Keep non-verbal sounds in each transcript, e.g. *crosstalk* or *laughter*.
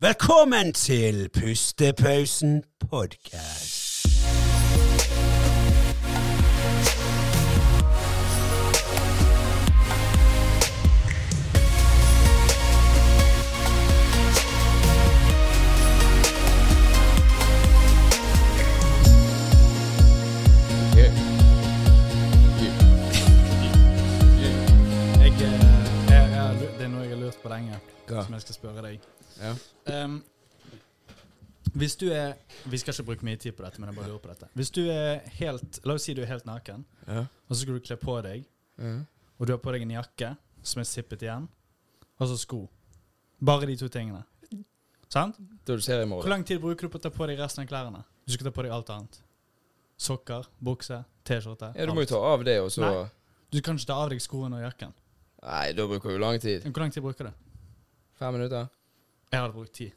Velkommen til Pustepausen podkast. Jeg, eh, jeg, jeg, har lu- det er noe jeg har lurt på lenge, Hva? som jeg skal spørre deg. Ja. Um, hvis du er Vi skal ikke bruke mye tid på dette, men jeg bare lurer på dette. Hvis du er helt La oss si du er helt naken, Ja. og så skal du kle på deg, Ja. og du har på deg en jakke som er sippet igjen, og så sko. Bare de to tingene. Sant? Hvor lang tid bruker du på å ta på deg resten av klærne? Du skal ta på deg alt annet. Sokker, bukse, T-skjorte. Ja, du må jo ta av det, og så Nei. Du kan ikke ta av deg skoene og jakken. Nei, da bruker du lang tid. Hvor lang tid bruker du? Fem minutter. Jeg hadde brukt tid.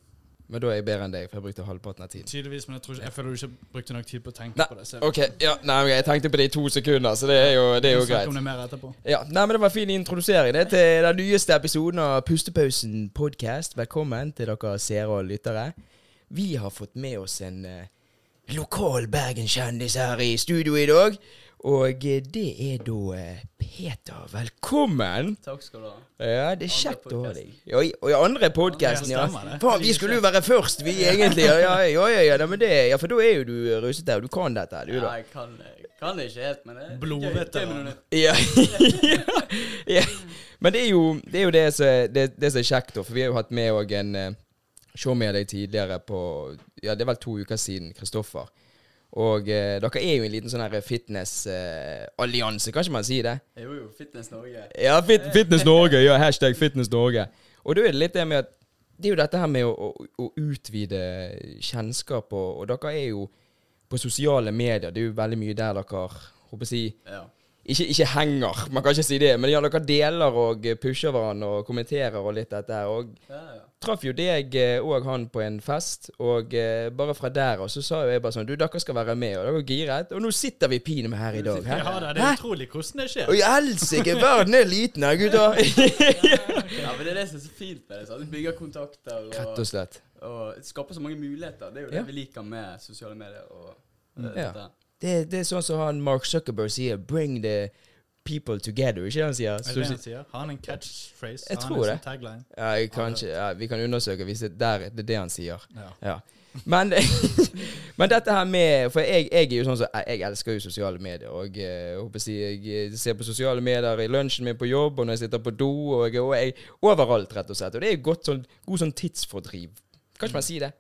Men da er jeg bedre enn deg, for jeg brukte halvparten av tiden. Tydeligvis, men jeg, tror ikke, jeg føler du ikke brukte nok tid på å tenke Nei, på det. Så OK. Ja, nei, jeg tenkte på det i to sekunder, så det er jo, det er jo greit. om det mer etterpå. Ja, nei, men Det var en fin introdusering det til den nyeste episoden av Pustepausen podcast. Velkommen til dere seere og lyttere. Vi har fått med oss en uh, lokal Bergenskjendis her i studio i dag. Og eh, det er da eh, Peter. Velkommen! Takk skal du ha. Ja, det er kjekt å ha deg. Og, og i andre podkasten, Ja. Faen, vi skulle jo være først, vi egentlig. Ja, ja, ja, ja, ja, men det, ja for da er jo du russete, og du kan dette, du, Ja, jeg kan, kan det ikke helt, men det er Blodveteran. Ja. *laughs* ja. Men det er jo det, er jo det, som, det, det som er kjekt, da. For vi har jo hatt med òg en uh, show med deg tidligere på Ja, det er vel to uker siden, Kristoffer. Og eh, dere er jo en liten sånn her fitnessallianse, kan ikke man si det? Jo, jo, Fitness Norge. Ja, fit, Fitness Norge. Ja, hashtag Fitness Norge. Og da er det litt det med at Det er jo dette her med å, å, å utvide kjennskap, og, og dere er jo på sosiale medier. Det er jo veldig mye der dere håper jeg å si Ja. Ikke, ikke henger, man kan ikke si det, men ja, dere deler og pusher hverandre og kommenterer og litt dette her. Og Ja, ja. traff jo deg eh, og han på en fest, og eh, bare fra der og så sa jo jeg bare sånn Du, dere skal være med, og dere er giret. Og nå sitter vi pinadø her i dag. Ja, da, det er utrolig hvordan det skjer. Oi, helsike, verden er liten her, gutter. *laughs* ja, men det er det som er så fint med det. sånn, Du bygger kontakter Rett og, og slett. og skaper så mange muligheter. Det er jo det Ja. vi liker med sosiale medier. og Mm. eh, Ja. Det, det er sånn som han Mark Zuckerberg sier 'bring the people together', ikke han sier? Er det han sier? Har han en catchphrase? Jeg tror det. sånn tagline? Ja, jeg kan ikke, ja, vi kan undersøke hvis det, der, det er det han sier. Ja. Ja. Men, *laughs* men dette her med For jeg, jeg er jo sånn som Jeg elsker jo sosiale medier. Og eh, jeg, håper jeg, jeg ser på sosiale medier i lunsjen min på jobb, og når jeg sitter på do, og, og jeg, overalt, rett og slett. Og det er jo godt sånn, god sånn tidsfordriv. Kan ikke man si det?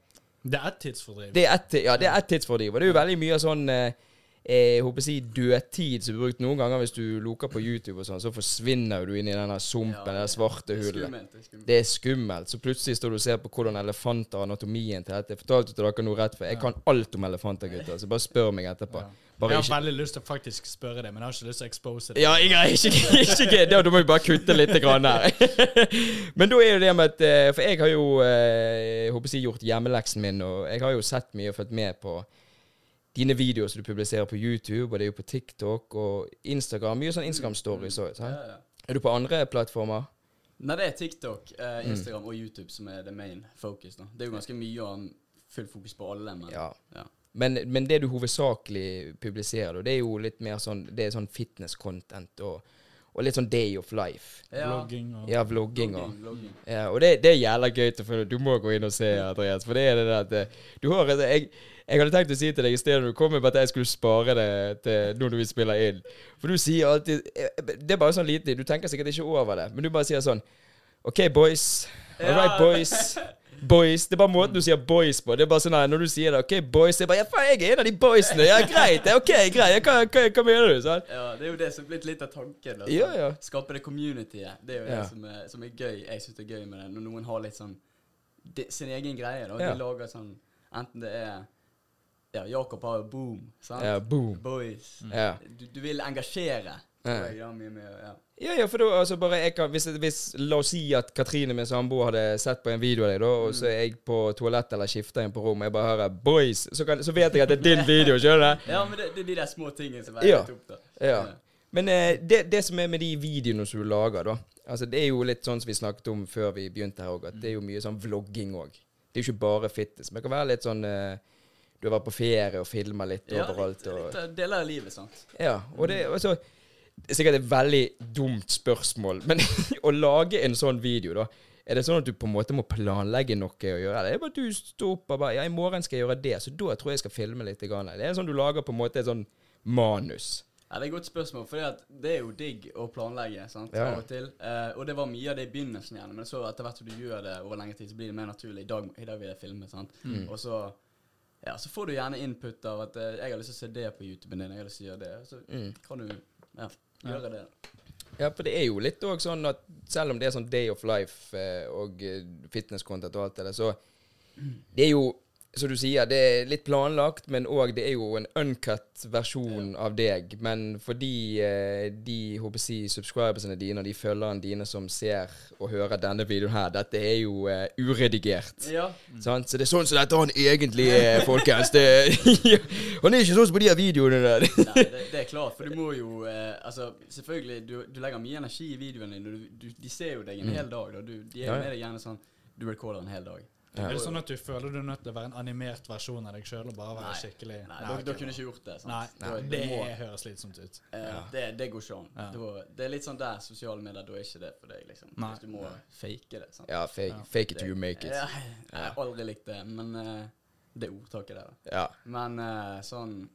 Det er tidsfordriv. Det er ja, det er tidsfordriv. Og det er jo veldig mye sånn eh, jeg håper si dødtid som blir brukt noen ganger hvis du luker på YouTube og sånn, så forsvinner du inn i denne sumpen, Ja, det svarte det hullet. det skummelt. Det er skummelt. Så plutselig står du og ser på hvordan elefanter anatomien til dette. Jeg fortalte til dere noe rett før. Jeg kan alt om elefanter, gutter. Så bare spør meg etterpå. Ja. Bare jeg har ikke veldig lyst til å faktisk spørre det, men jeg har ikke lyst til å expose det. ja, jeg har ikke, ikke, ikke Da må vi bare kutte litt grann her. *laughs* Men da er jo det med at eh, For jeg har jo eh, jeg håper si gjort hjemmeleksen min, og jeg har jo sett mye og fulgt med på dine videoer som du publiserer på YouTube, og det er jo på TikTok og Instagram. Mye sånn Instagram-stories òg. Ja, ja. Er du på andre plattformer? Nei, det er TikTok, eh, Mm. Instagram og YouTube som er the main focus. da. Det er jo ganske mye ha fullt fokus på alle, men Ja. ja. Men, men det du hovedsakelig publiserer, det er jo litt mer sånn sånn fitness-content og, og litt sånn day of life. Ja, Vlogging og Ja, vlogging og vlogging, vlogging. ja, Og det, det er jævla gøy til. Du må gå inn og se, Andreas. For det er det der at eh, Du har et jeg, jeg hadde tenkt å si til deg i stedet når du kom, at jeg skulle spare det til nå når vi spiller inn. For du sier alltid eh, Det er bare sånn lite. Du tenker sikkert ikke over det, men du bare sier sånn OK, boys. All right, boys. *laughs* Boys. Det er bare måten du sier boys på. Det er bare sånn Når du sier det, OK, boys er bare Ja, faen, jeg er en av de boysene. Ja, greit. det er OK, greit. Hva, hva, hva mener du? Sånn? Ja, det er jo det som er blitt litt av tanken. Altså. Ja, ja. Skape det communityet. Det er jo Ja. det som er, som er gøy. Jeg syns det er gøy med det. Når noen har litt sånn de, sin egen greie. da. De lager sånn Enten det er Ja, Jakob har jo Boom. sant? Ja, boom. Boys. Ja. Du, du vil engasjere. Ja. Ja, ja. Ja, ja, for da, altså bare kan, hvis, hvis, La oss si at Katrine, min samboer, hadde sett på en video av deg, da, og så er jeg på toalettet eller skifter inn på rommet, jeg bare hører 'boys', så, kan, så vet jeg at det er din video, skjønner du? ja, men det, det er de der små tingene som er Ja. opp, da. Ja. Men eh, det, det som er med de videoene som du lager, da Altså Det er jo litt sånn som vi snakket om før vi begynte her òg, at det er jo mye sånn vlogging òg. Det er jo ikke bare fitness. Men det kan være litt sånn eh, Du har vært på ferie og filma litt Ja, overalt. litt, litt deler av livet, sant. ja, og det også det er sikkert et veldig dumt spørsmål, men *laughs* å lage en sånn video, da Er det sånn at du på en måte må planlegge noe å gjøre? Eller er det bare at du står opp og bare Ja, i morgen skal jeg gjøre det, så da tror jeg jeg skal filme litt. Grann. Det er sånn du lager på en måte et sånn manus. Ja, Det er et godt spørsmål, for det er jo digg å planlegge sant, Ja. av og til. Eh, og det var mye av det i begynnelsen, gjerne, men så etter hvert som du gjør det over lengre tid, så blir det mer naturlig. I dag, i dag vil jeg filme, sant. Mm. Og så ja, så får du gjerne input av at eh, 'jeg har lyst til å se det på YouTuben din', 'jeg har lyst til å gjøre det'. Så Mm. kan du ja, gjøre det. Ja, for det er jo litt òg sånn at selv om det er sånn Day of Life eh, og eh, fitness-content og alt det der, så Det er jo, som du sier, det er litt planlagt, men òg det er jo en uncut versjon av deg. Men fordi eh, de håper jeg subscribersene dine og de følgerne dine som ser og hører denne videoen her, dette er jo uh, uredigert. Ja. Sant? Så det er sånn som dette han egentlig er, *laughs* folkens. Det, *laughs* han er ikke sånn som på de her videoene der. Nei, det, *laughs* det er klart, for du må jo eh, Altså, selvfølgelig, du, du legger mye energi i videoene dine. Du, du, de ser jo deg en hel dag. Da. Du, de er Mm. Jo med deg gjerne sånn Du recorder en hel dag. Ja. Er det sånn at du føler du er nødt til å være en animert versjon av deg sjøl Nei. skikkelig Nei, Nei, da, ok, kunne ikke gjort det. Sant? Nei, Da- det må- høres slitsomt ut. Eh, Ja. det, det går ikke an. Ja. Det er litt sånn der sosiale medier, da er ikke det for deg, liksom. Nei. Hvis du må fake det. Sant? Ja, fake, Ja. fake it till you make it. Ja, jeg har aldri likt det, men uh, det ordtaket der. Ja. Men uh, sånn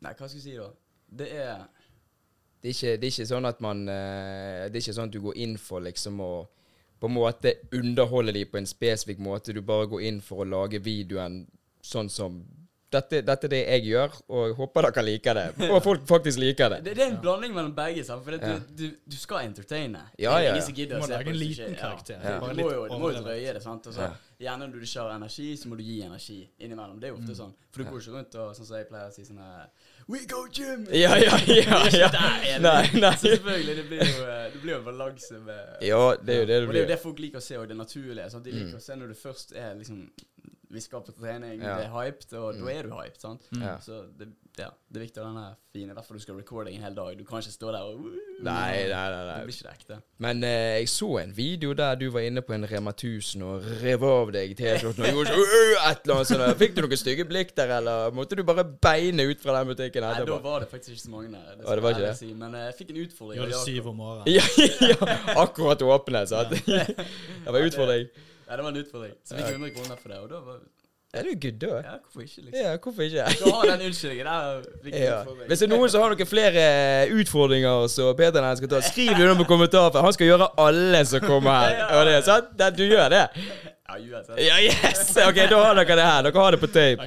Nei, hva skal jeg si, da? Det er Det er, ikke, det er ikke sånn at man uh, Det er ikke sånn at du går inn for liksom å på en måte underholde de på en spesifikk måte. Du bare går inn for å lage videoen sånn som dette, dette er det jeg gjør, og jeg håper dere liker det. *laughs* Og folk faktisk liker det. Det, det er en blanding mellom begge. sant? For det, Ja. du, du, du skal entertaine. Ja, ja, ja. Du må lage en liten karakter. Ja. Det Du må jo, du må jo drøye det. sant? Også, Ja. Gjerne når du ikke har energi, så må du gi energi innimellom. Det er jo Mm. ofte sånn. For du går ikke rundt og sånn som jeg pleier å si sånn her We go gym! Ja, ja, ja. ja. Er. Nei, nei. Så selvfølgelig, det blir jo, eh, det blir jo en balanse med Ja, det er jo det det blir. Og det er jo det folk liker å se, og det naturlige. Sant? De liker Mm. å se når du først er liksom Vi skal på trening, Ja. det er hyped, og Mm. da er du hyped. sant? Ja. Så det, ja, det er viktig å den denne fine, derfor du skal recorde en hel dag. Du kan ikke stå der og Nei, nei, nei. Det nei. blir ikke ekte. Men eh, jeg så en video der du var inne på en Rema 1000 og rev av deg T-skjorten og gjorde så, «Øh», et eller annet sånt. Fikk du noen stygge blikk der, eller måtte du bare beine ut fra den butikken Nei, da var det faktisk ikke så mange der. Det ah, det var ikke det? Si. Men eh, jeg fikk en utfordring. Du hadde syv om morgenen. Ja, ja, akkurat åpnet, sant? *laughs* Det var utfordring. Ja, det var en utfordring. Så vi jeg 100 kroner for det, og da var Ja, det er jo good, da. Ja, hvorfor ikke, liksom? Ja, hvorfor ikke? Du har den unnskyldningen. Der fikk Ja. Hvis det er noen som har noen flere utfordringer så Peter den skal ta, skriv det under på kommentarfeltet. han skal gjøre alle som kommer her. *laughs* Og det, sant? Du gjør det? Ja, uansett. Ja, yes! Ok, da har dere det her. Dere har det på tape.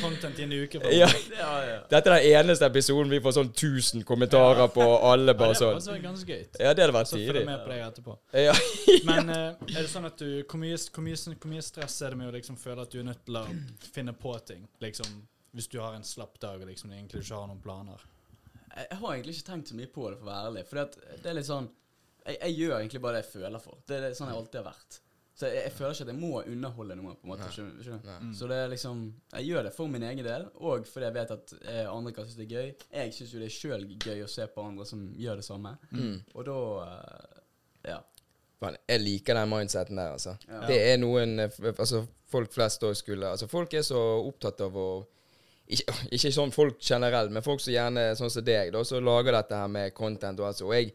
Content i en uke. *laughs* Ja. Ja, ja. Dette er den eneste episoden vi får sånn 1000 kommentarer på, alle Ja, bare det var sånn. altså ganske gøy. Ja, det hadde vært Så følg tidlig. med på deg etterpå. *laughs* Ja. Men eh, er det sånn at du Hvor mye, hvor mye, hvor mye stress er det med å liksom føle at du er nødt til å finne på ting? Liksom Hvis du har en slapp dag og liksom egentlig ikke har noen planer. Jeg har egentlig ikke tenkt så mye på det, for å være ærlig. For det er litt sånn jeg, jeg gjør egentlig bare det jeg føler for. Det er sånn jeg alltid har vært. Så jeg, jeg føler ikke at jeg må underholde noe, på en måte. Nei. Skjønner, skjønner. Mm. Så det er liksom Jeg gjør det for min egen del, og fordi jeg vet at eh, andre kan synes det er gøy. Jeg synes jo det er sjøl gøy å se på andre som gjør det samme. Mm. Og da eh, Ja. Faen, jeg liker den mindseten der, altså. Ja. Det er noen eh, Altså, folk flest òg skulle Altså, folk er så opptatt av å ikke, ikke sånn folk generelt, men folk som gjerne sånn som deg, da, som lager dette her med content og altså. Og jeg,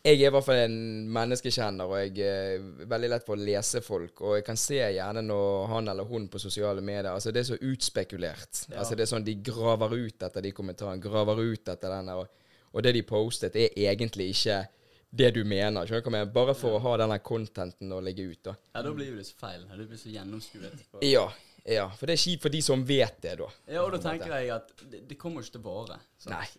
jeg er i hvert fall en menneskekjenner, og jeg er veldig lett for å lese folk. Og jeg kan se gjerne når han eller hun på sosiale medier Altså, det er så utspekulert. Ja. Altså, det er sånn de graver ut etter de kommentarene, graver ut etter den der. Og, og det de postet, er egentlig ikke det du mener. Skjønner du hva jeg mener? Bare for å ha denne contenten å legge ut, da. ja, da blir jo det så feil. Du blir så gjennomskuet. Ja, ja. For det er kjipt for de som vet det, da. Ja, og da tenker jeg at det, det kommer ikke til å vare.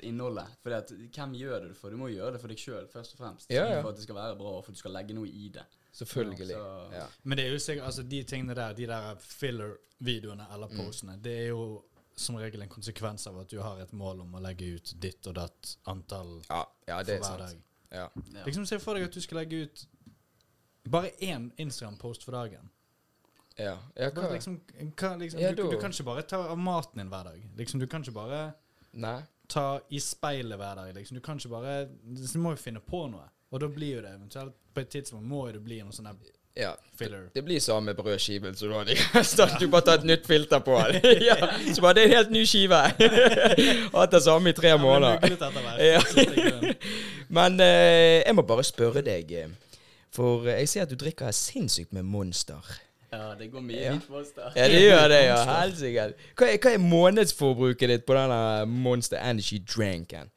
Innholdet. For hvem gjør det for? Du må gjøre det for deg sjøl, først og fremst. Ja, ja. For at det skal være bra, og for at du skal legge noe i det. Selvfølgelig. Ja, Ja. Men det er jo sikkert Altså, de tingene der, de der filler-videoene eller Mm. postene, det er jo som regel en konsekvens av at du har et mål om å legge ut ditt og datt antall Ja, ja, det for hver dag. Ja. Ja. Liksom Se for deg at du skal legge ut bare én Instagram-post for dagen. Ja. ja hva? liksom, hva, liksom, Ja, du, du kan ikke bare ta av maten din hver dag. Liksom, du kan ikke bare Nei. ta i speilet hver dag. Liksom. Du kan ikke bare Du må jo finne på noe. Og da blir jo det eventuelt På et tidspunkt må jo det bli noe sånn Ja. Filler. Det blir samme brødskiven som du har i. *laughs* Du bare tar et nytt filter på den. *laughs* ja. Så bare det er en helt ny skive. *laughs* Hatt det samme i tre måneder. Ja, er hvert. Ja. Men eh, jeg må bare spørre deg, eh, for jeg ser at du drikker sinnssykt med Monster. Ja, det går mye Ja. hit for oss der. Ja, det gjør det, ja. *laughs* Helsike. Hva, er- hva er månedsforbruket ditt på denne Monster Energy drinken?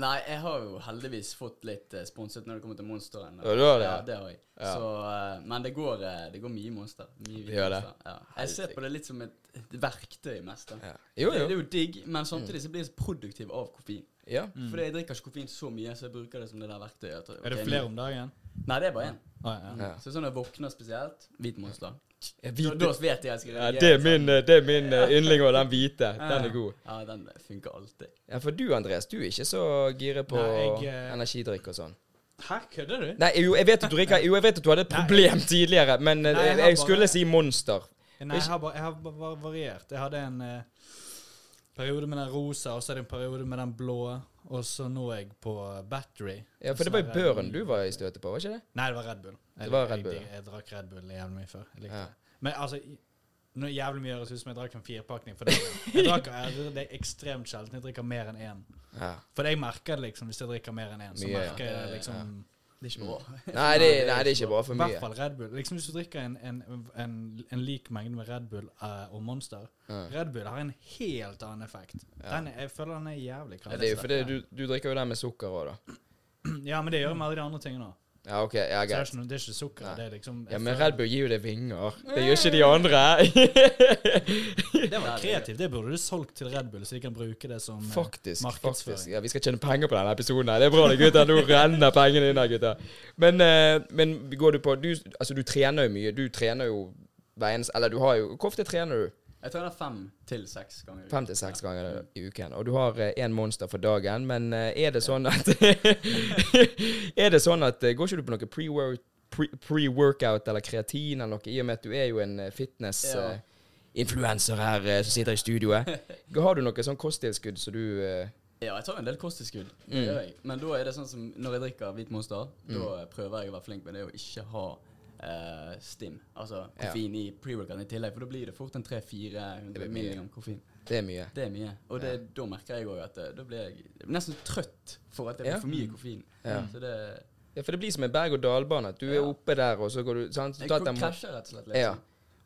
Nei, jeg har jo heldigvis fått litt eh, sponset når det kommer til Monsteren. Ja, du har det, Ja, ja. det har jeg. Ja. Så, eh, men det går, eh, det går mye Monster. Mye det Gjør det? Monster. Ja. Jeg ser på det litt som et, et verktøy mest. Ja. Jo, Det, det er jo digg, men samtidig så blir jeg så produktiv av koffein. Ja. Fordi jeg drikker ikke koffein så mye, så jeg bruker det som det der verktøyet. Er det flere om dagen? Nei, det er bare én. Ah, ja. Ja. Så sånn jeg våkner spesielt, hvit Monster. Ja, Da, hvit- da vet jeg jeg skal Ja, reagere. det er sånn. min, eh, det er min eh, yndling, og den hvite. Den er god. Ja, den funker alltid. Ja, For du, Andreas, du er ikke så gira på Nei, jeg, eh, energidrikk og sånn. Hæ, kødder du? Nei, jo, jeg vet at du drikker Jo, jeg vet at du hadde et Nei. problem tidligere, men eh, Nei, jeg jeg, har skulle bare- si Monster. Nei, jeg har, bare, jeg har bare variert. Jeg hadde en eh, periode med den rosa, og så er det en periode med den blå, og så nå er jeg på eh, battery. Ja, for det var jo Børen du var i støtet på, var ikke det? Nei, det var Red Bull. Jeg, Det var Red Bull, Jeg, jeg, drakk Red Bull jævlig mye før. Jeg likte Ja. det. Men altså nå jævlig mye høres ut som jeg drakk en firepakning for det, Jeg drakk, jeg, det er ekstremt sjelden jeg drikker mer enn én. Ja. For jeg merker det liksom hvis jeg drikker mer enn én. Så merker jeg det Ja, liksom Det er ikke bra. *laughs* Nei, det, nei, det er ikke bra for mye. I hvert fall Red Bull. Liksom Hvis du drikker en, en, en, en lik mengde med Red Bull uh, og Monster Ja. Red Bull har en helt annen effekt. Ja. Den jeg føler den er jævlig Ja, kraftig. det er jo fordi du, du drikker jo den med sukker òg, da. Ja, men det gjør med alle de andre tingene òg. Ja, OK. Ja, Så det er ikke, noe- det er ikke sukker. Nei. Det er liksom Ja, men Red Bull gir jo deg vinger. Det gjør ikke de andre. Det var kreativt. Det burde du solgt til Red Bull, så de kan bruke det som eh, Faktisk. markedsføring. faktisk. Ja, Vi skal tjene penger på denne episoden. her. Det er bra, det, gutter. Nå renner pengene inn her, gutter. Men, eh, men går du på du, Altså, du trener jo mye. Du trener jo hver eneste Eller du har jo Hvor ofte trener du? Jeg trener fem til seks ganger. i uken. Fem til seks ganger i uken. Og du har én monster for dagen, men eh, er det sånn at *laughs* Er det sånn at eh, Går ikke du på noe pre-workout pre- pre-workout eller kreatin eller noe, i og med at du er jo en Ja. fitness-influenser her eh, som sitter i studioet? *laughs* Har du noe sånn kosttilskudd som du eh, Ja, jeg tar en del kosttilskudd. Mm. Men da er det sånn som når jeg drikker hvit monster, da prøver jeg å være flink med det å ikke ha eh, stim. Altså Ja. koffein i pre-workouten i tillegg, for da blir det fort en 300-400 blir mye. milligram koffein. Det er mye. Det er mye. Og det, da merker jeg òg at eh, da blir jeg nesten trøtt for at det Ja. blir for mye koffein. Ja. Så det Ja, for det blir som en berg-og-dal-bane. Du er Ja. oppe der, og så går du sant? Så Jeg krasjer rett og slett Liksom. Ja.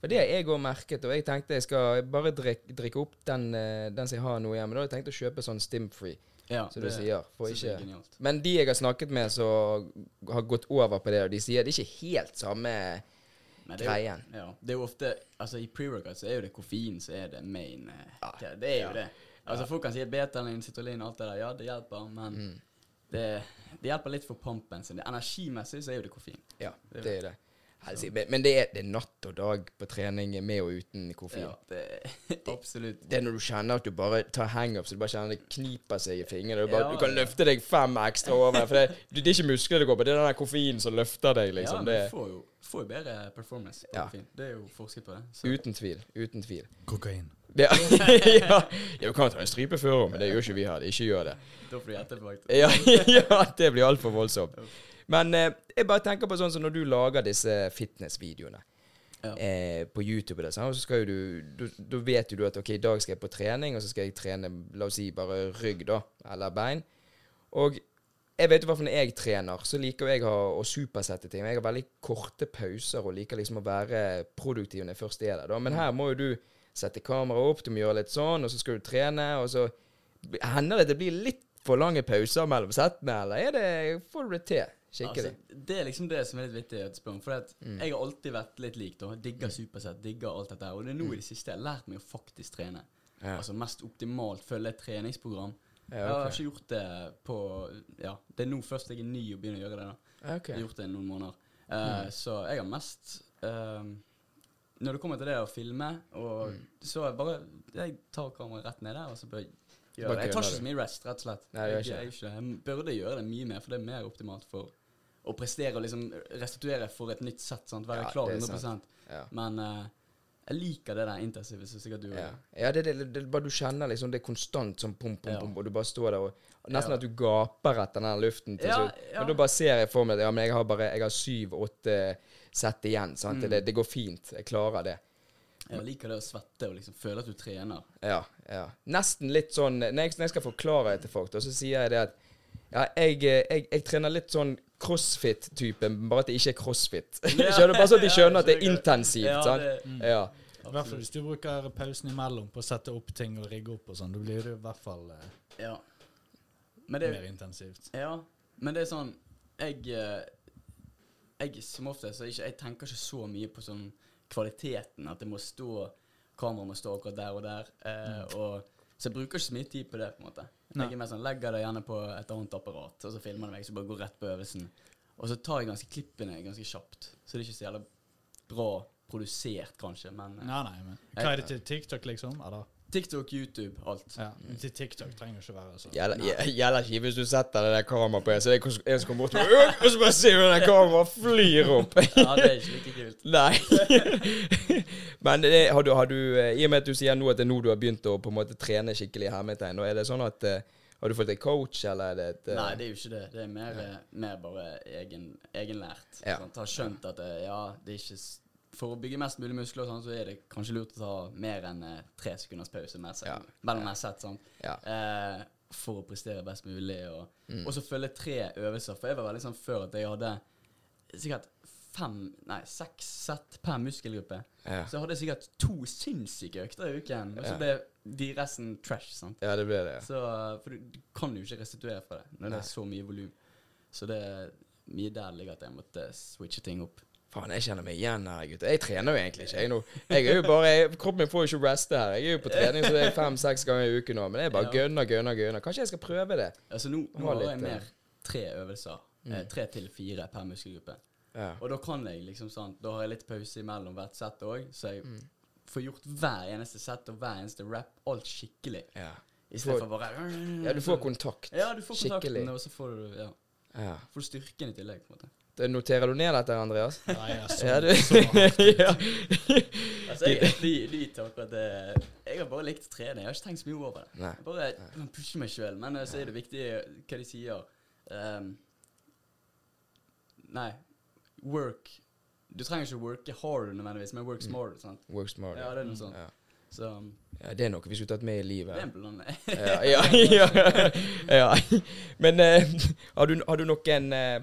For det har jeg òg merket, og jeg tenkte jeg skal bare drikke, drikke opp den, eh, den som jeg har nå hjemme. Da har jeg tenkt å kjøpe sånn stim-free, Ja, som du sier. Er ikke. Men de jeg har snakket med som har gått over på det, og de sier det er ikke helt samme Nei, det er jo- greien. Ja, det er jo ofte Altså I pre-workout så er jo det koffein som er det main. eh, Ja. det, det er jo det. Altså Folk kan si betalin, citrullin, alt det der. Ja, det hjelper, men Mm. det, det hjelper litt for pumpen sin. Energimessig så er jo det koffein. Ja, Det er det er det. Helsike. Men- Men det er, det er natt og dag på trening med og uten koffein. Ja, det Absolutt. Det er når du kjenner at du bare tar hangups, du bare kjenner det kniper seg i fingrene. Du, bare, Ja, du kan løfte deg fem ekstra over. For det, det er ikke muskler det går på, det er den der koffeinen som løfter deg, ja, liksom. men du får jo, får jo bedre performance på Ja. koffein. Det er jo forsket på det. Så. uten tvil. Uten tvil. Kokain. Det, *laughs* ja, ja, du kan ta en stripe før òg, men det gjør ikke vi her. Ikke gjør det. Da får du gjette. Ja, *laughs* ja det blir altfor voldsomt. Men eh, jeg bare tenker på sånn som når du lager disse fitnessvideoene Ja. eh, på YouTube, og det, sånn, og så skal jo du du- vet jo du at ok, i dag skal jeg på trening, og så skal jeg trene la oss si bare rygg, da, eller bein. Og jeg vet jo hva for når jeg trener, så liker jeg å, å supersette ting. Jeg har veldig korte pauser og liker liksom å være produktiv når jeg først er der. Da. Men her må jo du sette kameraet opp, du må gjøre litt sånn, og så skal du trene, og så hender det at det blir litt for lange pauser mellom settene, eller er det, får du det til skikkelig? Altså, det er liksom det som er litt vittig å spørre om. For Mm. jeg har alltid vært litt lik. da Digger supersett, digger alt dette. Og det er nå i det siste jeg har lært meg å faktisk trene. Mm. Ja. Altså mest optimalt følge et treningsprogram. Ja, Jeg har ikke gjort det på Ja, det er nå først jeg er ny og begynner å gjøre det. da okay. Jeg har gjort det i noen måneder. Eh, Så jeg har mest eh, Når det kommer til det å filme, og Mm. så jeg bare Jeg tar kameraet rett ned der, og så bare gjør det. Jeg tar ikke så mye rest, rett og slett. Nei, jeg, jeg, jeg, jeg burde gjøre det mye mer, for det er mer optimalt for å prestere og liksom restituere for et nytt sett. Sant? Være klar er 100 sant. Ja. Men uh, Jeg liker det der intensive, så sikkert du gjør. Ja, ja det, det, det, bare du kjenner liksom det er konstant sånn pum, pum, Ja. pum, og du bare står der og Nesten Ja. at du gaper etter den luften til Ja, slutt. Men da bare ser jeg for meg at ja, men jeg har bare Jeg har syv-åtte sett igjen. Sant? Mm. Det, det går fint. Jeg klarer det. Jeg liker det å svette og liksom føle at du trener. Ja, ja. Nesten litt sånn Når jeg, når jeg skal forklare det til folk, da, så sier jeg det at ja, jeg, eh, jeg, jeg trener litt sånn crossfit-typen, bare at det ikke er crossfit. *laughs* skjønner Bare så de *laughs* skjønner at det er intensivt. Ja, sant? det- Ja. I hvert fall hvis du bruker pausen imellom på å sette opp ting og rigge opp og sånn. Da blir det i hvert fall eh, Ja. Men det, mer intensivt. ja, men det er sånn Jeg, eh, jeg som ofte jeg, Jeg tenker ikke så mye på sånn kvaliteten. At det må stå Kameraet må stå akkurat der og der. Eh, og, så jeg bruker ikke så mye tid på det. på en måte Nei. Jeg er mer sånn, legger det gjerne på et annet apparat, og så filmer det meg. Så bare går rett på øvelsen. Og så tar jeg ganske klippene ganske kjapt. Så det er ikke så jævla bra produsert, kanskje. Men eh, Nei, nei, men Hva er det til TikTok, liksom? Eller? TikTok, YouTube, alt. Ja, til TikTok trenger ikke være så Gjelder ikke hvis du setter det der kameraet på en, så det er en som kommer bort og, «Øh!» og så bare ser du det kameraet flyr opp. *laughs* Ja, det er ikke like kult. *laughs* Nei. *laughs* Men det, har, du, har du, eh, i og med at du sier nå at det er nå du har begynt å på en måte trene skikkelig i hermetegn, er det sånn at eh, har du fått deg coach, eller er det et eh, Nei, det er jo ikke det. Det er mer, mer bare egen, egenlært. Ja. Sant? Har skjønt at det, ja, det er ikke For å bygge mest mulig muskler, sånn, så er det kanskje lurt å ta mer enn eh, tre sekunders pause med seg, Ja. mellom hver sett. Sånn. Ja. Eh, for å prestere best mulig. Og, Mm. så følge tre øvelser. For jeg var veldig sånn før at jeg hadde sikkert fem, nei, seks sett per muskelgruppe. Ja. Så jeg hadde sikkert to sinnssyke økter i uken. Og så Ja. ble de resten trash. sant? ja, det ble det. Så, for du, kan jo ikke restituere fra det når det er så mye volum. Så det er mye der ligger at jeg måtte switche ting opp. Faen, jeg kjenner meg igjen her, gutter. Jeg trener jo egentlig ikke. Jeg, nå, jeg er jo bare, jeg, kroppen min får jo ikke reste her. Jeg er jo på trening så det er fem-seks ganger i uken nå. Men det er bare Ja. gønner, gønner, gønner. Kanskje jeg skal prøve det. Altså nå, nå har jeg eh, mer tre øvelser. Eh, tre til fire per muskelgruppe. Ja. Og da kan jeg liksom sånn Da har jeg litt pause imellom hvert sett òg, så jeg Mm. får gjort hver eneste sett og hver eneste rap alt skikkelig. Ja. I stedet for bare ja, du får kontakt. Ja, du får kontakten, Skikkelig. og så får du ja, Ja. får styrken i tillegg. på en måte Noterer du ned dette, Andreas? Nei, jeg er så, Ja, du. så *laughs* ja. Altså, jeg er ny, ny til akkurat det. Jeg har bare likt å trene. Jeg har ikke tenkt så mye over det. Nei. Jeg bare kan pusher meg sjøl, men eh, så er det viktig hva de sier. Um, nei, work Du trenger ikke worke hard nødvendigvis, men work smart. Sant? Work smart. Ja, det er noe sånt. Ja. Så um, ja, det er noe vi skulle tatt med i livet. det er en plan. ja, ja, *laughs* ja, ja. *laughs* Men uh, har, du, har du noen eh,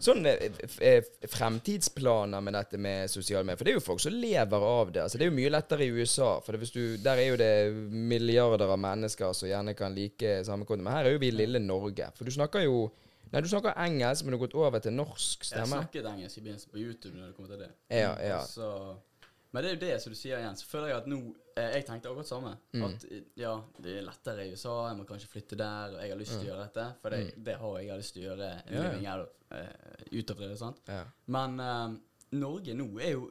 sånne eh, eh, fremtidsplaner med dette med sosiale medier? For det er jo folk som lever av det. Altså, det er jo mye lettere i USA. For du, der er jo det milliarder av mennesker som gjerne kan like samme konto. Men her er jo vi lille Norge. For du snakker jo Nei, du snakker engelsk, men du har gått over til norsk Jeg snakket engelsk i begynnelsen på YouTube når det kommer til det. Ja, ja. Så, men det er jo det som du sier igjen. Så føler jeg at nå eh, Jeg tenkte akkurat samme. Mm. At eh, ja, det er lettere i USA, jeg må kanskje flytte der, og jeg har lyst til å gjøre dette. For det, det har jeg. Jeg har lyst til å gjøre en Mm. Ja, ja. living out eh, det. Sant? ja. Men eh, Norge nå er jo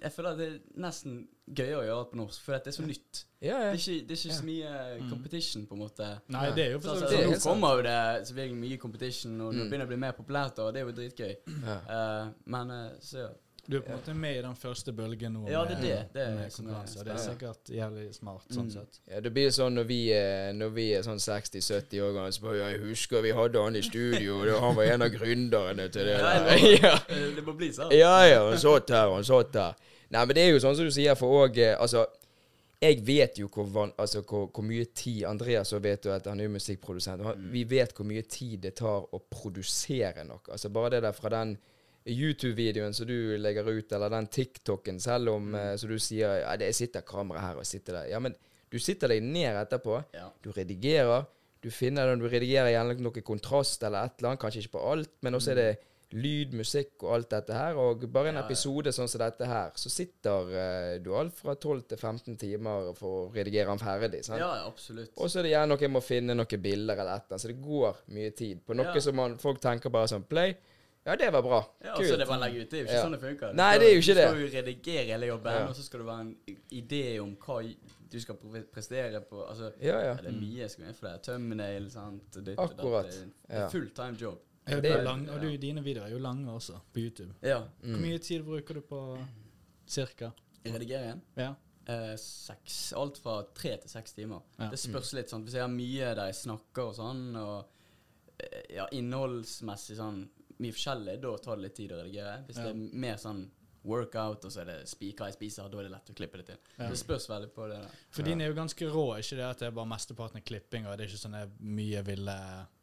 Jeg føler at det er nesten gøyere å gjøre det på norsk, for det er så nytt. Ja, Det er ikke, det er ikke så mye eh, competition, på en måte. Nei, det er jo for så, så så, det er nå kommer jo det selvfølgelig mye competition, og det Mm. begynner å bli mer populært, og det er jo dritgøy. ja. Eh, men så ja. Du er på en måte med i den første bølgen nå Ja, det er det. Det er med som er. Det er sikkert jævlig smart, sånn Mm. sett. Ja, det blir sånn når vi, er- når vi er sånn 60-70 år gamle, så bare ja, Jeg husker vi hadde han i studio, og han var en av gründerne til det Ja, der. *laughs* Ja, Det må bli sånn. ja, ja, han satt her, han satt der. Nei, men det er jo sånn som du sier, for òg Altså, jeg vet jo hvor, van, altså, hvor, hvor mye tid Andreas vet jo at han er jo musikkprodusent. Han, mm. Vi vet hvor mye tid det tar å produsere noe. Altså bare det der fra den YouTube-videoen som du legger ut, eller den TikToken, selv om eh, så du sier ja, det sitter kamera her og sitter der. Ja, men du sitter deg ned etterpå. Ja. Du redigerer. Du finner den, du redigerer gjerne noe kontrast eller et eller annet, kanskje ikke på alt, men også er det lyd, musikk og alt dette her. Og bare en Ja, ja. episode sånn som dette her, så sitter uh, du alt fra 12 til 15 timer for å redigere den ferdig. sant? Ja, ja, absolutt. Og så er det gjerne noe jeg må finne noen bilder eller et eller annet, så det går mye tid på noe Ja. som man, folk tenker bare sånn Play. Ja, det var bra. Ja, og så er det bare legge ut. Det er jo ikke Ja. sånn det funker. Nei, det er jo ikke Du det. skal jo redigere hele jobben, Ja. og så skal det være en idé om hva du skal prestere på. Altså, Ja, ja. det er mye skal med for det. Thumbnail, sant. Ditt Akkurat. Det er full time job. Ja, Det er- er lang, og du, dine videoer er jo lange også, på YouTube. Ja. Mm. Hvor mye tid bruker du på cirka? Redigeringen Ja. eh, seks, alt fra tre til seks timer. Ja. Det spørs litt sånn Hvis jeg har mye der jeg snakker og sånn, og eh, ja, innholdsmessig sånn mye forskjellig, da tar det litt tid å redigere. Hvis Ja. det er mer sånn workout, og så er det spiker jeg spiser, da er det lett å klippe det til. Ja. Det spørs veldig på det. Da. For din er jo ganske rå, ikke det at det er bare mesteparten er klipping, og det er ikke sånne mye ville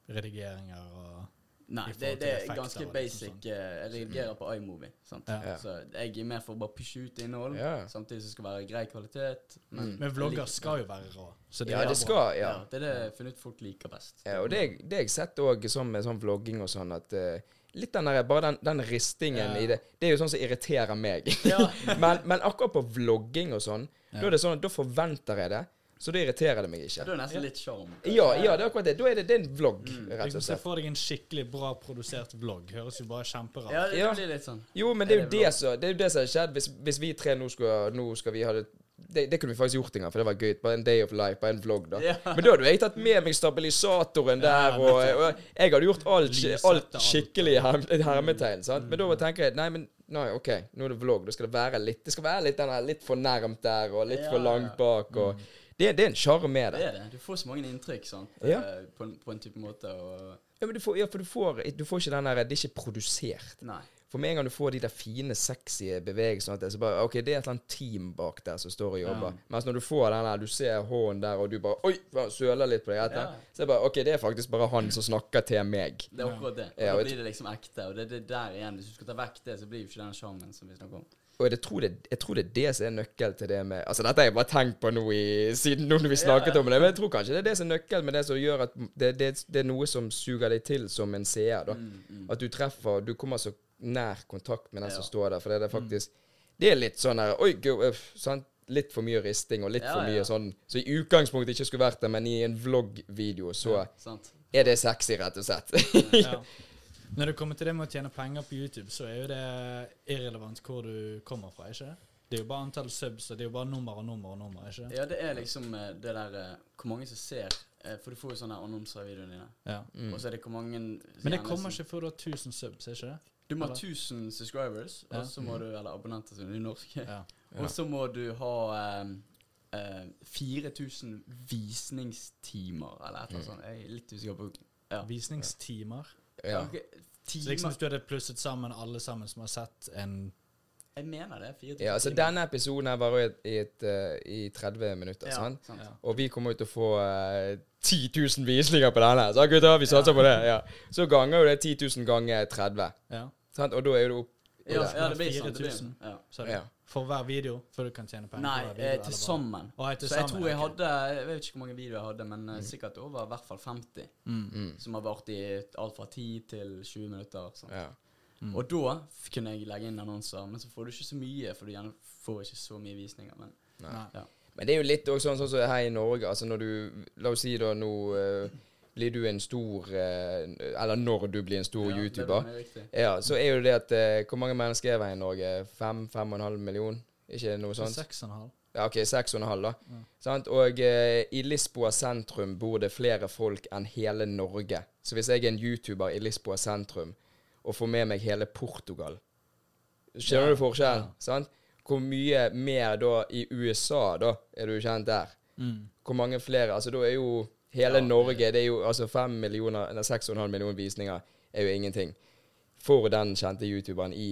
redigeringer og Nei, det, det er effekter ganske liksom basic. sånn. eh, Jeg redigerer på iMovie. Sant? Ja. Ja. Så jeg er mer for å bare pushe ut innhold, Ja. samtidig som det skal være grei kvalitet. Men, Men vlogger skal jo være rå. Så det Ja, er det skal, ja. ja. Det er det jeg har funnet ut folk liker best. ja og det, det har jeg sett òg sånn med sånn vlogging og sånn, at eh, Litt den der, bare den, den ristingen Ja. i det. Det er jo sånn som irriterer meg. Ja. *laughs* men, men akkurat på vlogging og sånn, Ja. da er det sånn at da forventer jeg det. Så da irriterer det meg ikke. da er nesten litt sjarm. Ja, ja, det er akkurat det. Da er det, det er en vlogg, rett og og Se slett. for deg en skikkelig bra produsert vlogg. Høres jo bare kjemperart Ja, det Ja. blir litt sånn. Jo, men det er Er det det det er jo det som har skjedd. Hvis, hvis vi tre nå skal, nå skal vi ha det det, det kunne vi faktisk gjort en gang, for det var gøy. Bare en day of life, bare en vlogg, da. Ja. Men da hadde jeg tatt med meg stabilisatoren der, Ja, og, og jeg hadde gjort alt, alt skikkelig i herm, hermetegn. sant? Men da tenker jeg nei, men nei, OK, nå er det vlogg. Da skal det være litt Det skal være litt denne, litt for nærmt der, og litt Ja, for langt bak, og det, det er en sjarm med Det det. er det. Du får så mange inntrykk sant? Eh, på, en, på en type måte. Og Ja, men du får, ja, for du får, du får ikke den der Det er ikke produsert. Nei. For med en gang du får de der fine, sexy bevegelsene, så bare, ok, det er et eller annet team bak der som står og jobber. Ja. Mens når du får den der, du ser hånden der, og du bare Oi! Søler litt på deg etter. Ja. Så jeg bare Ok, det er faktisk bare han som snakker til meg. Det er akkurat det. Og da blir det liksom ekte. Og det er det der igjen. Hvis du skal ta vekk det, så blir jo ikke den sjarmen som vi snakker om. Og jeg tror, det, jeg tror det er det som er nøkkel til det med Altså, dette har jeg bare tenkt på nå i, siden nå når vi snakket yeah. om det, men jeg tror kanskje det er det som er nøkkelen med det som gjør at det, det, det er noe som suger deg til som en seer, da. Mm, mm. At du treffer Du kommer så nær kontakt med den Ja. som står der. For det er faktisk Det er litt sånn her Oi, go, øff, sant? Litt for mye risting og litt Ja, for mye ja. sånn Så i utgangspunktet ikke skulle vært det, men i en vloggvideo så Sant? er det sexy, rett og slett. *laughs* Ja. Når det kommer til det med å tjene penger på YouTube, så er jo det irrelevant hvor du kommer fra, ikke det? Det er jo bare antall subs, og det er jo bare nummer og nummer og nummer, ikke? Ja, det er liksom eh, det der eh, Hvor mange som ser eh, For du får jo sånne annonser i videoene dine. Ja. Mm. Og så er det hvor mange Men det kommer ikke før du har 1000 subs, ikke det? Du må ha eller? 1000 subscribers, Ja. og så må du Eller abonnenter, som er norske. *laughs* Ja. Og så må du ha um, uh, 4000 visningstimer, eller et eller annet sånt. Jeg er litt usikker på ja. Visningstimer. ja. Ok, Så timer liksom hvis du hadde plusset sammen alle sammen som har sett en Jeg mener det. 4000 ja, altså timer. Denne episoden her varer i, et, i, et, uh, i 30 minutter, ja, sant? sant. Ja. Og vi kommer jo til å få uh, 10 000 visninger på denne. Så gutta, vi satser på det. Ja. Så ganger jo det 10 000 ganger 30. Ja. Sant? Og da er jo det opp Ja, der. ja, det blir sånn. Det blir, 4000. ja. Så er det Ja. For hver video, før du kan tjene penger Nei, video? eh, til sammen. Oh, til Så jeg sammen, tror jeg okay. hadde Jeg vet ikke hvor mange videoer jeg hadde, men mm. sikkert over i hvert fall 50. Mm. Mm. Som har vart i alt fra 10 til 20 minutter. Sant? Ja. Mm. Og da kunne jeg legge inn annonser, men så får du ikke så mye, for du gjerne får ikke så mye visninger. Men ja. Men det er jo litt også sånn, sånn så her i Norge. Altså når du La oss si da nå uh, blir du en stor uh, Eller når du blir en stor Ja, YouTuber. er. Ja, så er jo det at uh, Hvor mange mennesker er det i Norge? Fem? Fem og en halv million? Ikke noe sånt? Seks og en halv. Ja, OK, seks og en halv, da. Ja. Sant? Og eh, i Lisboa sentrum bor det flere folk enn hele Norge. Så hvis jeg er en YouTuber i Lisboa sentrum og få med meg hele Portugal Skjønner Ja, du forskjellen? ja. Sant? Hvor mye mer da i USA, da, er du kjent der? Mm. Hvor mange flere Altså, da er jo hele Ja, Norge Det er jo altså fem millioner Eller seks og en halv million visninger er jo ingenting for den kjente youtuberen i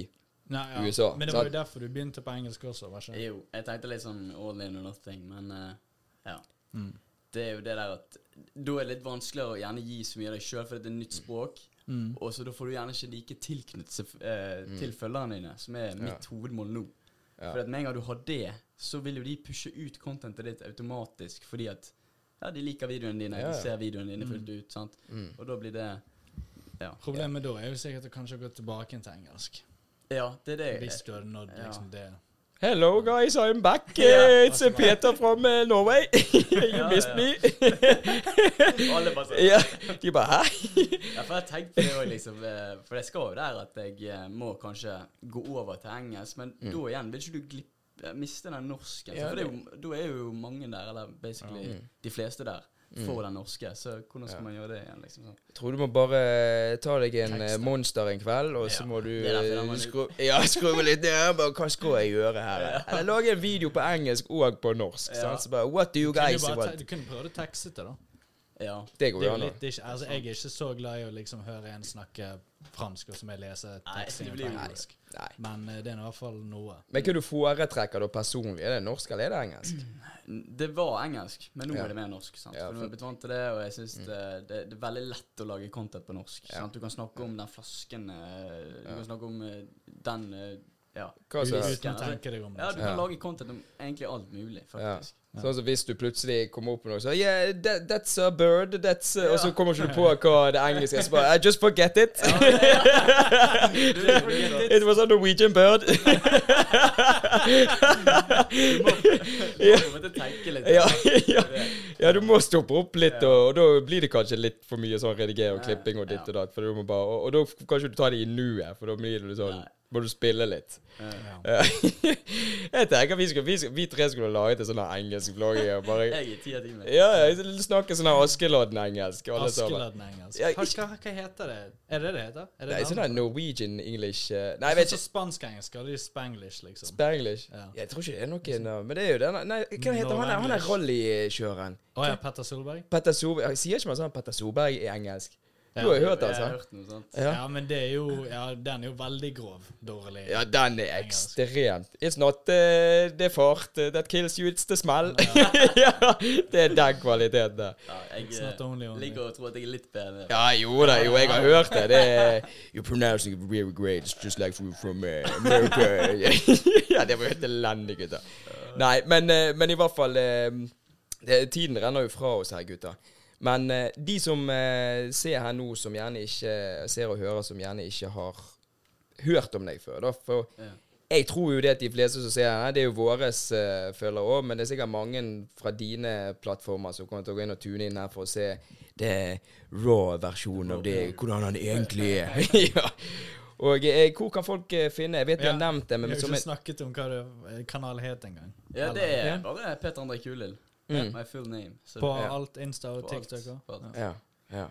Nei, ja. USA, Men det var sant? jo derfor du begynte på engelsk også, var ikke? Jo, jeg tenkte litt sånn all in or nothing, men uh, ja. Mm. Det er jo det der at Da er det litt vanskeligere å gjerne gi så mye av deg sjøl, for det er et nytt språk. Mm. Og så da får du gjerne ikke like tilknyttet eh, til følgerne dine, som er mitt hovedmål nå. Ja. For at med en gang du har det, så vil jo de pushe ut contentet ditt automatisk, fordi at ja, de liker videoene dine, Ja, ja. de ser videoene dine Mm. fullt ut, sant. Mm. Og da blir det Ja, Problemet da er jo sikkert å kanskje gå tilbake til engelsk. ja det er det. Hvis du hadde nådd Ja. liksom det. Hello guys, I'm back. Uh, it's uh, Peter from uh, Norway. *laughs* you missed ja. me. *laughs* Alle bare sånn. ja, de bare hæ? *laughs* Ja, for jeg tenkte jo det òg, liksom. eh, For det skal jo der at jeg eh, må kanskje gå over til engelsk, men da igjen vil ikke du glippe miste den norsken. Ja, for da er jo mange der, eller basically Mm. de fleste der, for den norske. Så hvordan skal man gjøre det igjen? liksom sånn? Jeg tror du må bare ta deg en eh, monster en kveld, og så må du skru, ja, skru litt ned. Bare, hva skal jeg gjøre her? Eller lage en video på engelsk og på norsk. Ja. Så bare What do you guys want? du kunne prøvd å tekste det, da. Ja. Det går jo er an. altså, jeg er ikke så glad i å liksom høre en snakke fransk, og så må jeg lese teksten på engelsk. Nei. Men eh, det er i hvert fall noe. Men hva du foretrekker da personlig? Er det norsk eller er det engelsk? Det var engelsk, men nå Ja. er det mer norsk. sant? Ja, for nå for- er jeg blitt vant til det, og jeg syns det, det, det er veldig lett å lage content på norsk. Ja. Sant? Du kan snakke om den flasken eh, Du Ja. kan snakke om eh, den Ja. Uten Uten å tenke deg om. ja, du liksom. kan Ja. lage content om egentlig alt mulig, Ja. faktisk. Sånn som hvis du plutselig kommer opp med noe så Yeah, that, that's a bird. That's a, Og så kommer ikke du på hva det engelske er. Så bare I just forget it. *laughs* it was a Norwegian bird. *laughs* *laughs* Du må måtte tenke litt. ja, ja. ja, du må stoppe opp litt, og, og da blir det kanskje litt for mye sånn redigering og klipping og ditt og datt. For du må bare, og, og da kan ikke du ta det i nuet, for da blir det sånn Må du spille litt. Ja. Ja. Ja. Jeg tenker vi, skal, vi, skal, vi tre skulle laget en sånn her engelsk vlogg. og Bare, *laughs* Jeg er ti av ti med. ja, jeg snakker sånn her Askeladden-engelsk. Askelodden-engelsk. Ja, Hva, hva, hva heter det? Er det det det heter? Er Nei, sånn Norwegian English eh, Nei, jeg Sånn vet som ikke. spansk-engelsk, eller Spanglish, liksom. Spanglish? Ja. Jeg tror ikke det er noen av Men det er jo den Nei, hva heter han han er rallykjøreren? Å ja, Petter Solberg? Petter Solberg Sier ikke man sånn Petter Solberg i engelsk? Ja. Du har jo hørt den, har sant? Ja. Ja, men det er jo Ja, den er jo veldig grov. Dårlig. Ja, den er ekstremt It's not uh, the fart uh, that kills you, it's the smell. *laughs* ja, det er den kvaliteten der. Ja, jeg not only eh, only. liker å tro at jeg er litt bedre. Ja, jo da, jo, jeg har hørt det. det er, You're pronouncing it very great. It's just like from, from uh, America. *laughs* ja, det var jo helt elendig, gutter. Nei, men, eh, men i hvert fall eh, det, Tiden renner jo fra oss her, gutter. Men eh, de som eh, ser her nå, som gjerne ikke ser og hører, som gjerne ikke har hørt om deg før, da. For Ja. jeg tror jo det at de fleste som ser her, det er jo våres uh, følgere òg, men det er sikkert mange fra dine plattformer som kommer til å gå inn og tune inn her for å se det raw-versjonen av det, hvordan han egentlig er. *laughs* ja. Og eh, hvor kan folk eh, finne Jeg vet vi har nevnt det, Vi men har som jo ikke snakket om hva det, eh, kanalen het engang. Ja, det er Ja. bare Peter André Kulild. Mm. My full name. Så På Ja. alt Insta og TikTok ja, ja.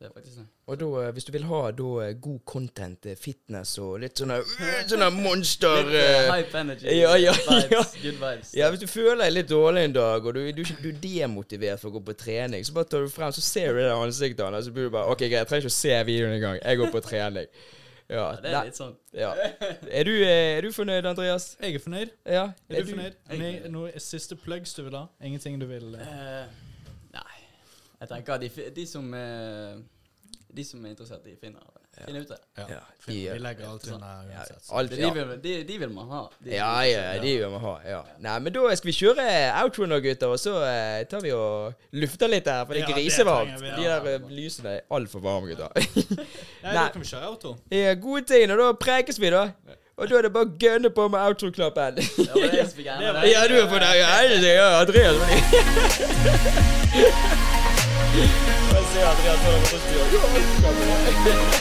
Det er faktisk det. Og da, eh, hvis du vil ha da eh, god content, eh, fitness og litt sånne uh, Sånne *laughs* monster Litt eh, hype energy. ja, ja, *laughs* vibes, ja. Good vibes. Ja, hvis du føler deg litt dårlig en dag, og du, du, du er demotivert for å gå på trening, så bare tar du frem, så ser du det ansiktet hans, og så blir du bare OK, greit, jeg trenger ikke å se videoen engang. Jeg går på trening. Ja, det er litt sånn. ja. Er, du, eh, er du fornøyd, Andreas? Jeg er fornøyd. Ja. Er du fornøyd? Jeg er Nei, noe siste plugs du vil ha? Ingenting du vil uh, Eh, nei. Jeg tenker de, de som eh, De som er interessert, de finner, finner ut det. Ja. Ja, finn- de, legger alt under uansett. så. Alt, De, ja. vil, de, de vil man ha. De, Ja, ja, de vil man ha. Ja. Nei, men da skal vi kjøre outro nå, gutter, og så eh, tar vi og lufter litt her, for det er grisevarmt. De der eh, lysene er altfor varme, gutter. Nei, da kan *laughs* vi kjøre outro. Ja, gode ting, og da prekes vi, da. Og da er det bare å gønne på med outro-knappen. Ja, *laughs* du er på det. Ja, det er Andreas. Jeg ser *laughs* Andreas står der.